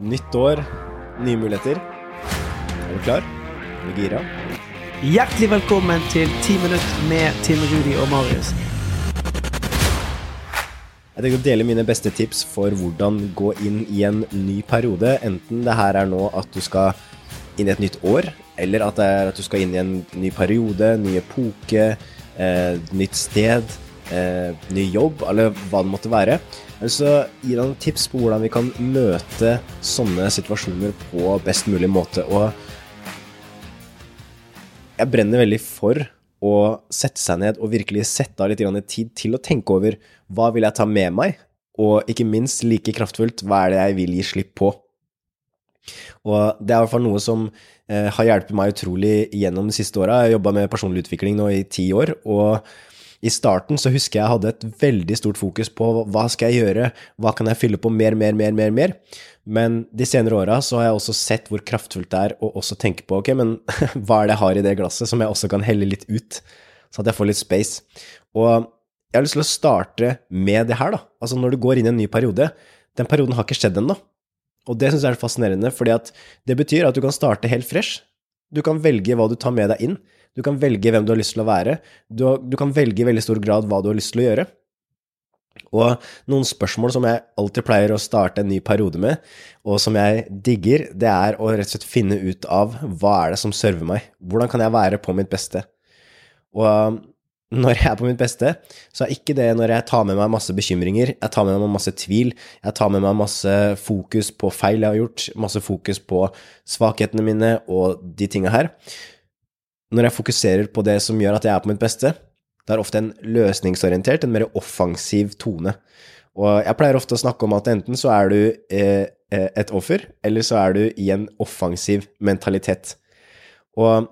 Nytt år, nye muligheter. Er du klar? Er du gira? Hjertelig velkommen til Ti minutter med Tim Rudi og Marius. Jeg tenker å dele mine beste tips for hvordan gå inn i en ny periode. Enten det her er nå at du skal inn i et nytt år, eller at det er at du skal inn i en ny periode, ny epoke, eh, nytt sted, eh, ny jobb, eller hva det måtte være. Vil så gi deg noen tips på hvordan vi kan møte sånne situasjoner på best mulig måte. Og jeg brenner veldig for å sette seg ned og virkelig sette av litt tid til å tenke over hva vil jeg ta med meg, og ikke minst like kraftfullt, hva er det jeg vil gi slipp på. Og det er i hvert fall noe som eh, har hjulpet meg utrolig gjennom de siste åra. Jeg har jobba med personlig utvikling nå i ti år, og i starten så husker jeg jeg hadde et veldig stort fokus på hva skal jeg gjøre, hva kan jeg fylle på mer, mer, mer, mer, mer. Men de senere åra så har jeg også sett hvor kraftfullt det er å også tenke på ok, men hva er det jeg har i det glasset som jeg også kan helle litt ut, så at jeg får litt space. Og jeg har lyst til å starte med det her, da. Altså når du går inn i en ny periode. Den perioden har ikke skjedd ennå. Og det syns jeg er fascinerende, fordi at det betyr at du kan starte helt fresh. Du kan velge hva du tar med deg inn. Du kan velge hvem du har lyst til å være. Du, du, kan velge i veldig stor grad hva du har lyst til å gjøre. Og noen spørsmål som jeg alltid pleier å starte en ny periode med, og som jeg digger, det er å rett og slett finne ut av hva er det som server meg. Hvordan kan jeg være på mitt beste? Og når jeg er på mitt beste, så er ikke det når jeg tar med meg masse bekymringer, jeg tar med meg masse tvil, jeg tar med meg masse fokus på feil jeg har gjort, masse fokus på svakhetene mine og de tinga her når jeg fokuserer på det som gjør at jeg er på mitt beste, det er ofte en løsningsorientert, en mer offensiv tone. Og jeg pleier ofte å snakke om at enten så er du eh, eh, et offer, eller så er du i en offensiv mentalitet. Og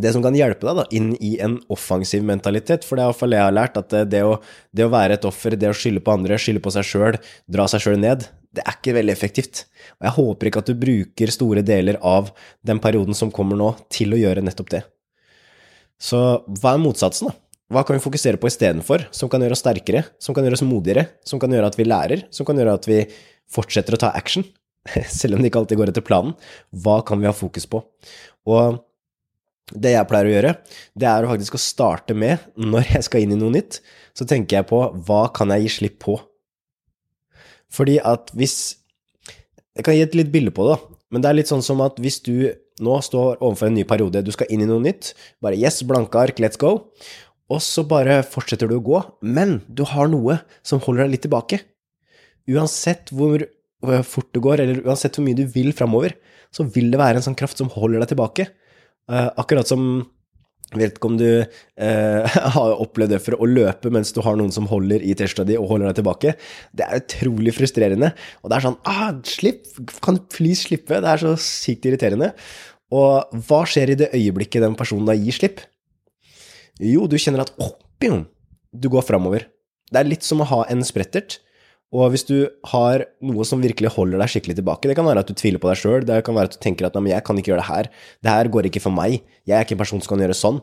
det som kan hjelpe deg da, inn i en offensiv mentalitet, for det er iallfall jeg har lært, at det å, det å, være et offer, det å skylde på andre, skylde på seg sjøl, dra seg sjøl ned, det er ikke veldig effektivt. Og jeg håper ikke at du bruker store deler av den perioden som kommer nå, til å gjøre nettopp det. Så hva er motsatsen, da? Hva kan vi fokusere på istedenfor, som kan gjøre oss sterkere, som kan gjøre oss modigere, som kan gjøre at vi lærer, som kan gjøre at vi fortsetter å ta action, selv om det ikke alltid går etter planen? Hva kan vi ha fokus på? Og det jeg pleier å gjøre, det er faktisk å starte med, når jeg skal inn i noe nytt, så tenker jeg på hva kan jeg gi slipp på? Fordi at hvis Jeg kan gi et litt bilde på det, da. Men det er litt sånn som at hvis du nå står overfor en ny periode, du skal inn i noe nytt, bare yes, blanke ark, let's go, og så bare fortsetter du å gå, men du har noe som holder deg litt tilbake. Uansett hvor fort det går, eller uansett hvor mye du vil framover, så vil det være en sånn kraft som holder deg tilbake. Uh, akkurat som vet ikke om du eh, har opplevd det for å løpe mens du har noen som holder i T-skjorta di og holder deg tilbake. Det er utrolig frustrerende. Og det er sånn ah, Slipp! Kan du please slippe? Det er så sykt irriterende. Og hva skjer i det øyeblikket den personen da gir slipp? Jo, du kjenner at oh, du går framover. Det er litt som å ha en sprettert og hvis du har noe som virkelig holder deg skikkelig tilbake, det kan være at du tviler på deg sjøl, det kan være at du tenker at nei, men jeg kan ikke gjøre det her, det her går ikke for meg, jeg er ikke en person som kan gjøre sånn.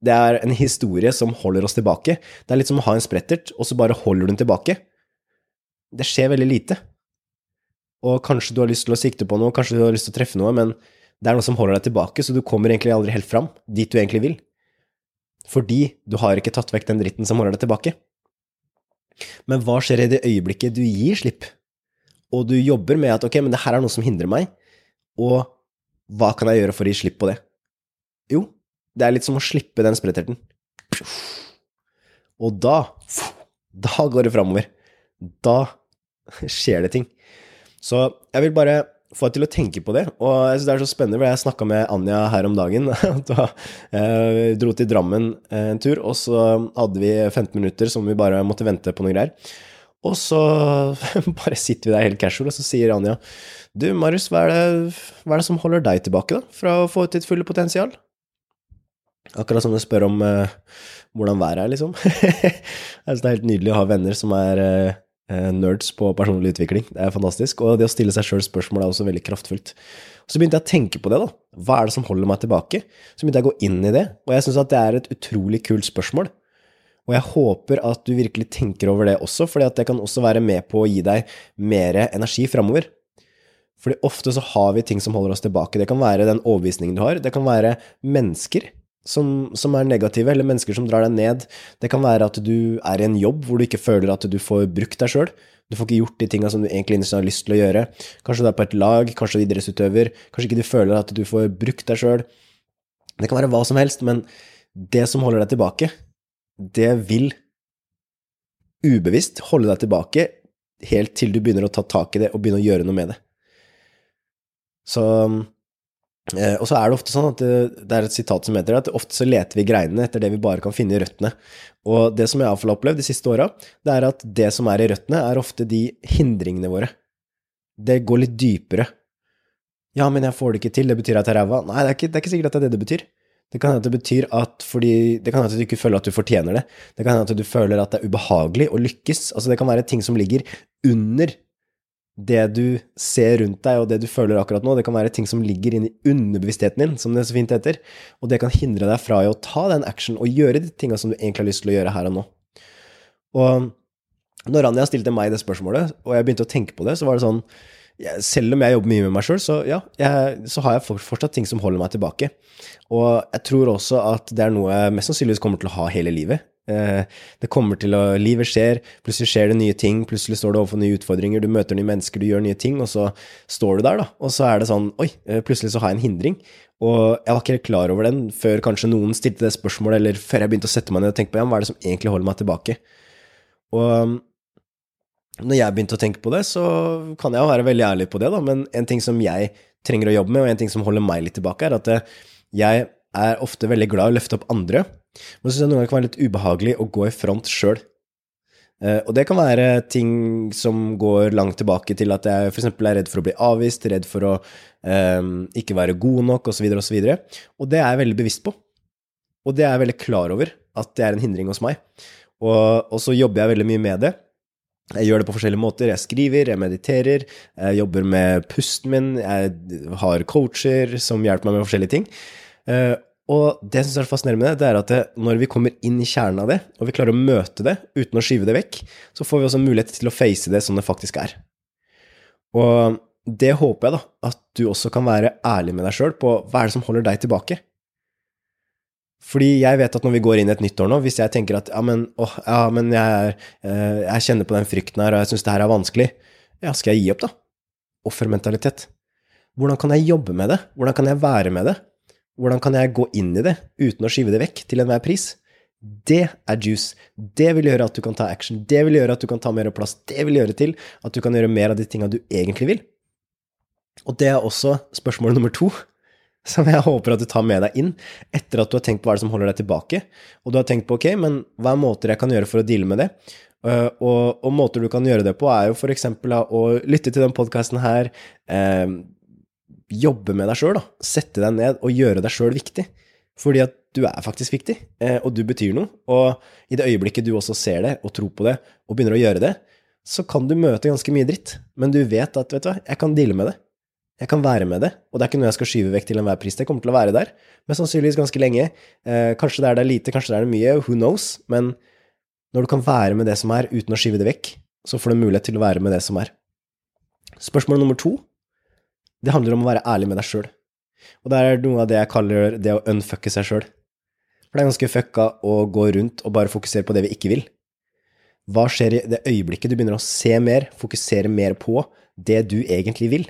Det er en historie som holder oss tilbake. Det er litt som å ha en sprettert, og så bare holder du den tilbake. Det skjer veldig lite. Og kanskje du har lyst til å sikte på noe, kanskje du har lyst til å treffe noe, men det er noe som holder deg tilbake, så du kommer egentlig aldri helt fram, dit du egentlig vil. Fordi du har ikke tatt vekk den dritten som holder deg tilbake. Men hva skjer i det øyeblikket du gir slipp, og du jobber med at ok, men det her er noe som hindrer meg, og hva kan jeg gjøre for å gi slipp på det? Jo, det er litt som å slippe den spretterten. Og da, da går det framover. Da skjer det ting. Så jeg vil bare få deg til å tenke på det. Og jeg synes det er så spennende, for jeg snakka med Anja her om dagen. da eh, dro til Drammen eh, en tur, og så hadde vi 15 minutter som vi bare måtte vente på noen greier. Og så bare sitter vi der helt casual, og så sier Anja Du, Marius, hva er, det, hva er det som holder deg tilbake, da, fra å få ut ditt fulle potensial? Akkurat som du spør om uh, hvordan været er, liksom. synes det er helt nydelig å ha venner som er Eh, nerds på personlig utvikling. Det er fantastisk. Og det å stille seg sjøl spørsmål er også veldig kraftfullt. Så begynte jeg å tenke på det, da. Hva er det som holder meg tilbake? Så begynte jeg å gå inn i det, og jeg syns at det er et utrolig kult spørsmål. Og jeg håper at du virkelig tenker over det også, at det kan også være med på å gi deg mer energi framover. Fordi ofte så har vi ting som holder oss tilbake. Det kan være den overbevisningen du har. Det kan være mennesker som, som, er negative, eller mennesker som drar deg ned. Det kan være at du er i en jobb hvor du ikke føler at du får brukt deg sjøl. Du får ikke gjort de tinga som du egentlig har lyst til å gjøre. Kanskje du er på et lag, kanskje du er idrettsutøver. Kanskje ikke du føler at du får brukt deg sjøl. Det kan være hva som helst, men det som holder deg tilbake, det vil ubevisst holde deg tilbake helt til du begynner å ta tak i det og begynne å gjøre noe med det. Så Og så er det ofte sånn at det, er et sitat som heter at ofte så leter vi greinene etter det vi bare kan finne i røttene. Og det som jeg iallfall har opplevd de siste åra, det er at det som er i røttene, er ofte de hindringene våre. Det går litt dypere. Ja, men jeg får det ikke til, det betyr at jeg er ræva. Nei, det er, ikke, det er ikke sikkert at det er det det betyr. Det kan hende at det betyr at fordi Det kan hende at du ikke føler at du fortjener det. Det kan hende at du føler at det er ubehagelig å lykkes. Altså, det kan være ting som ligger under det du ser rundt deg, og det du føler akkurat nå, det kan være ting som ligger inni underbevisstheten din, som det så fint heter, og det kan hindre deg fra å ta den action og gjøre de tinga som du egentlig har lyst til å gjøre her og nå. Og når Anja stilte meg det spørsmålet, og jeg begynte å tenke på det, så var det sånn Selv om jeg jobber mye med meg sjøl, så ja, jeg, så har jeg fortsatt ting som holder meg tilbake. Og jeg tror også at det er noe jeg mest sannsynligvis kommer til å ha hele livet. Eh, det kommer til å Livet skjer, plutselig skjer det nye ting, plutselig står du overfor nye utfordringer, du møter nye mennesker, du gjør nye ting, og så står du der, da, og så er det sånn Oi, eh, plutselig så har jeg en hindring. Og jeg var ikke helt klar over den før kanskje noen stilte det spørsmålet, eller før jeg begynte å sette meg ned og tenke på ja, hva er det som egentlig holder meg tilbake. Og når jeg begynte å tenke på det, så kan jeg jo være veldig ærlig på det, da, men en ting som jeg trenger å jobbe med, og en ting som holder meg litt tilbake, er at eh, jeg er ofte veldig glad i å løfte opp andre men så syns jeg noen ganger kan være litt ubehagelig å gå i front sjøl. Uh, og det kan være ting som går langt tilbake til at jeg f.eks. er redd for å bli avvist, redd for å um, ikke være god nok, osv., osv. Og, og det er jeg veldig bevisst på. Og det er jeg veldig klar over at det er en hindring hos meg. Og, og så jobber jeg veldig mye med det. Jeg gjør det på forskjellige måter. Jeg skriver, jeg mediterer, jeg jobber med pusten min, jeg har coacher som hjelper meg med forskjellige ting. Uh, og det syns er fascinerende med det, det er at det, når vi kommer inn i kjernen av det, og vi klarer å møte det uten å skyve det vekk, så får vi også mulighet til å face det som det faktisk er. Og det håper jeg, da, at du også kan være ærlig med deg sjøl på hva er det som holder deg tilbake. Fordi jeg vet at når vi går inn i et nytt år nå, hvis jeg tenker at ja, men, åh, ja, men jeg, eh, jeg, kjenner på den frykten her, og jeg syns det her er vanskelig, ja, skal jeg gi opp, da? Offermentalitet. Hvordan kan jeg jobbe med det? Hvordan kan jeg være med det? Hvordan kan jeg gå inn i det uten å skyve det vekk til enhver pris? Det er juice. Det vil gjøre at du kan ta action. Det vil gjøre at du kan ta mer plass. Det vil gjøre til at du kan gjøre mer av de tinga du egentlig vil. Og det er også spørsmål nummer to, som jeg håper at du tar med deg inn etter at du har tenkt på hva det som holder deg tilbake. Og du har tenkt på ok, men hva er måter jeg kan gjøre for å deale med det? Uh, og, og, måter du kan gjøre det på, er jo f.eks. å lytte til den podkasten her, uh, jobbe med deg sjøl. Sette deg ned og gjøre deg sjøl viktig. Fordi at du er faktisk viktig, eh, og du betyr noe. Og i det øyeblikket du også ser det, og tror på det, og begynner å gjøre det, så kan du møte ganske mye dritt. Men du vet at, vet du hva, jeg kan deale med det. Jeg kan være med det, og det er ikke noe jeg skal skyve vekk til enhver pris. Det kommer til å være der, men sannsynligvis ganske lenge. Eh, kanskje det er der lite, kanskje det er der mye, who knows? Men når du kan være med det som er, uten å skyve det vekk, så får du mulighet til å være med det som er. Spørsmål nummer to det handler om å være ærlig med deg sjøl. Og det er noe av det jeg kaller det å unfucke seg sjøl. For det er ganske fucka å gå rundt og bare fokusere på det vi ikke vil. Hva skjer i det øyeblikket du begynner å se mer, fokusere mer på det du egentlig vil?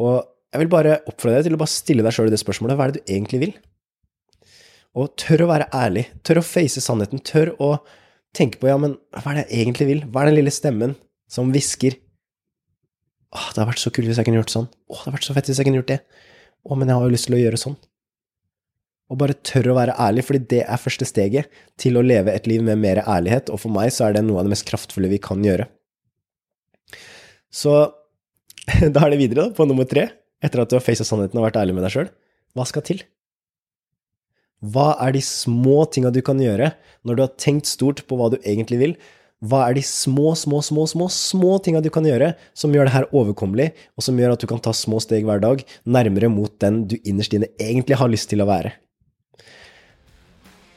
Og jeg vil bare oppfordre deg til å bare stille deg sjøl det spørsmålet hva er det du egentlig vil? Og tør å være ærlig, tør å face sannheten, tør å tenke på ja, men hva er det jeg egentlig vil? Hva er den lille stemmen som hvisker Åh, det hadde vært så kult hvis jeg kunne gjort sånn. Åh, det hadde vært så fett hvis jeg kunne gjort det. Åh, men jeg har jo lyst til å gjøre sånn. Og bare tørre å være ærlig, fordi det er første steget til å leve et liv med mer ærlighet, og for meg så er det noe av det mest kraftfulle vi kan gjøre. Så da er det videre, da, på nummer tre, etter at du har facet sannheten og vært ærlig med deg sjøl. Hva skal til? Hva er de små tinga du kan gjøre når du har tenkt stort på hva du egentlig vil, hva er de små, små, små, små små tinga du kan gjøre som gjør det her overkommelig, og som gjør at du kan ta små steg hver dag nærmere mot den du innerst inne egentlig har lyst til å være?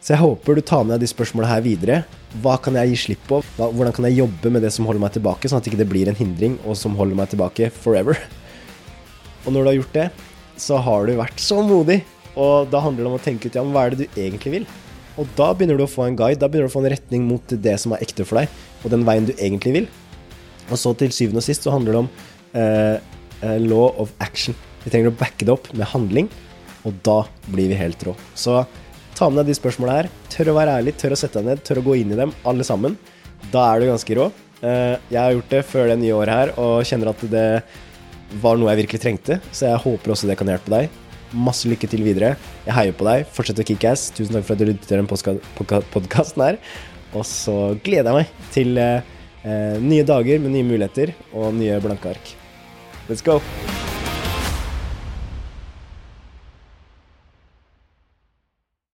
Så jeg håper du tar med deg de spørsmålene her videre. Hva kan jeg gi slipp på? Hvordan kan jeg jobbe med det som holder meg tilbake, sånn at det ikke blir en hindring, og som holder meg tilbake forever? Og når du har gjort det, så har du vært så modig. Og da handler det om å tenke ut ja, men hva er det du egentlig vil? Og da begynner du å få en guide, da begynner du å få en retning mot det som er ekte for deg, og den veien du egentlig vil. Og så til syvende og sist så handler det om eh, eh, law of action. Vi trenger å backe det opp med handling, og da blir vi helt rå. Så ta med deg de spørsmåla her. Tør å være ærlig, tør å sette deg ned, tør å gå inn i dem, alle sammen. Da er du ganske rå. Eh, jeg har gjort det før det nye året her, og kjenner at det var noe jeg virkelig trengte, så jeg håper også det kan hjelpe deg. Masse lykke til videre. Jeg heier på deg. Fortsett å kickass. Tusen takk for at du lyttet til den podkasten her. Og så gleder jeg meg til eh, nye dager med nye muligheter og nye blanke ark. Let's go!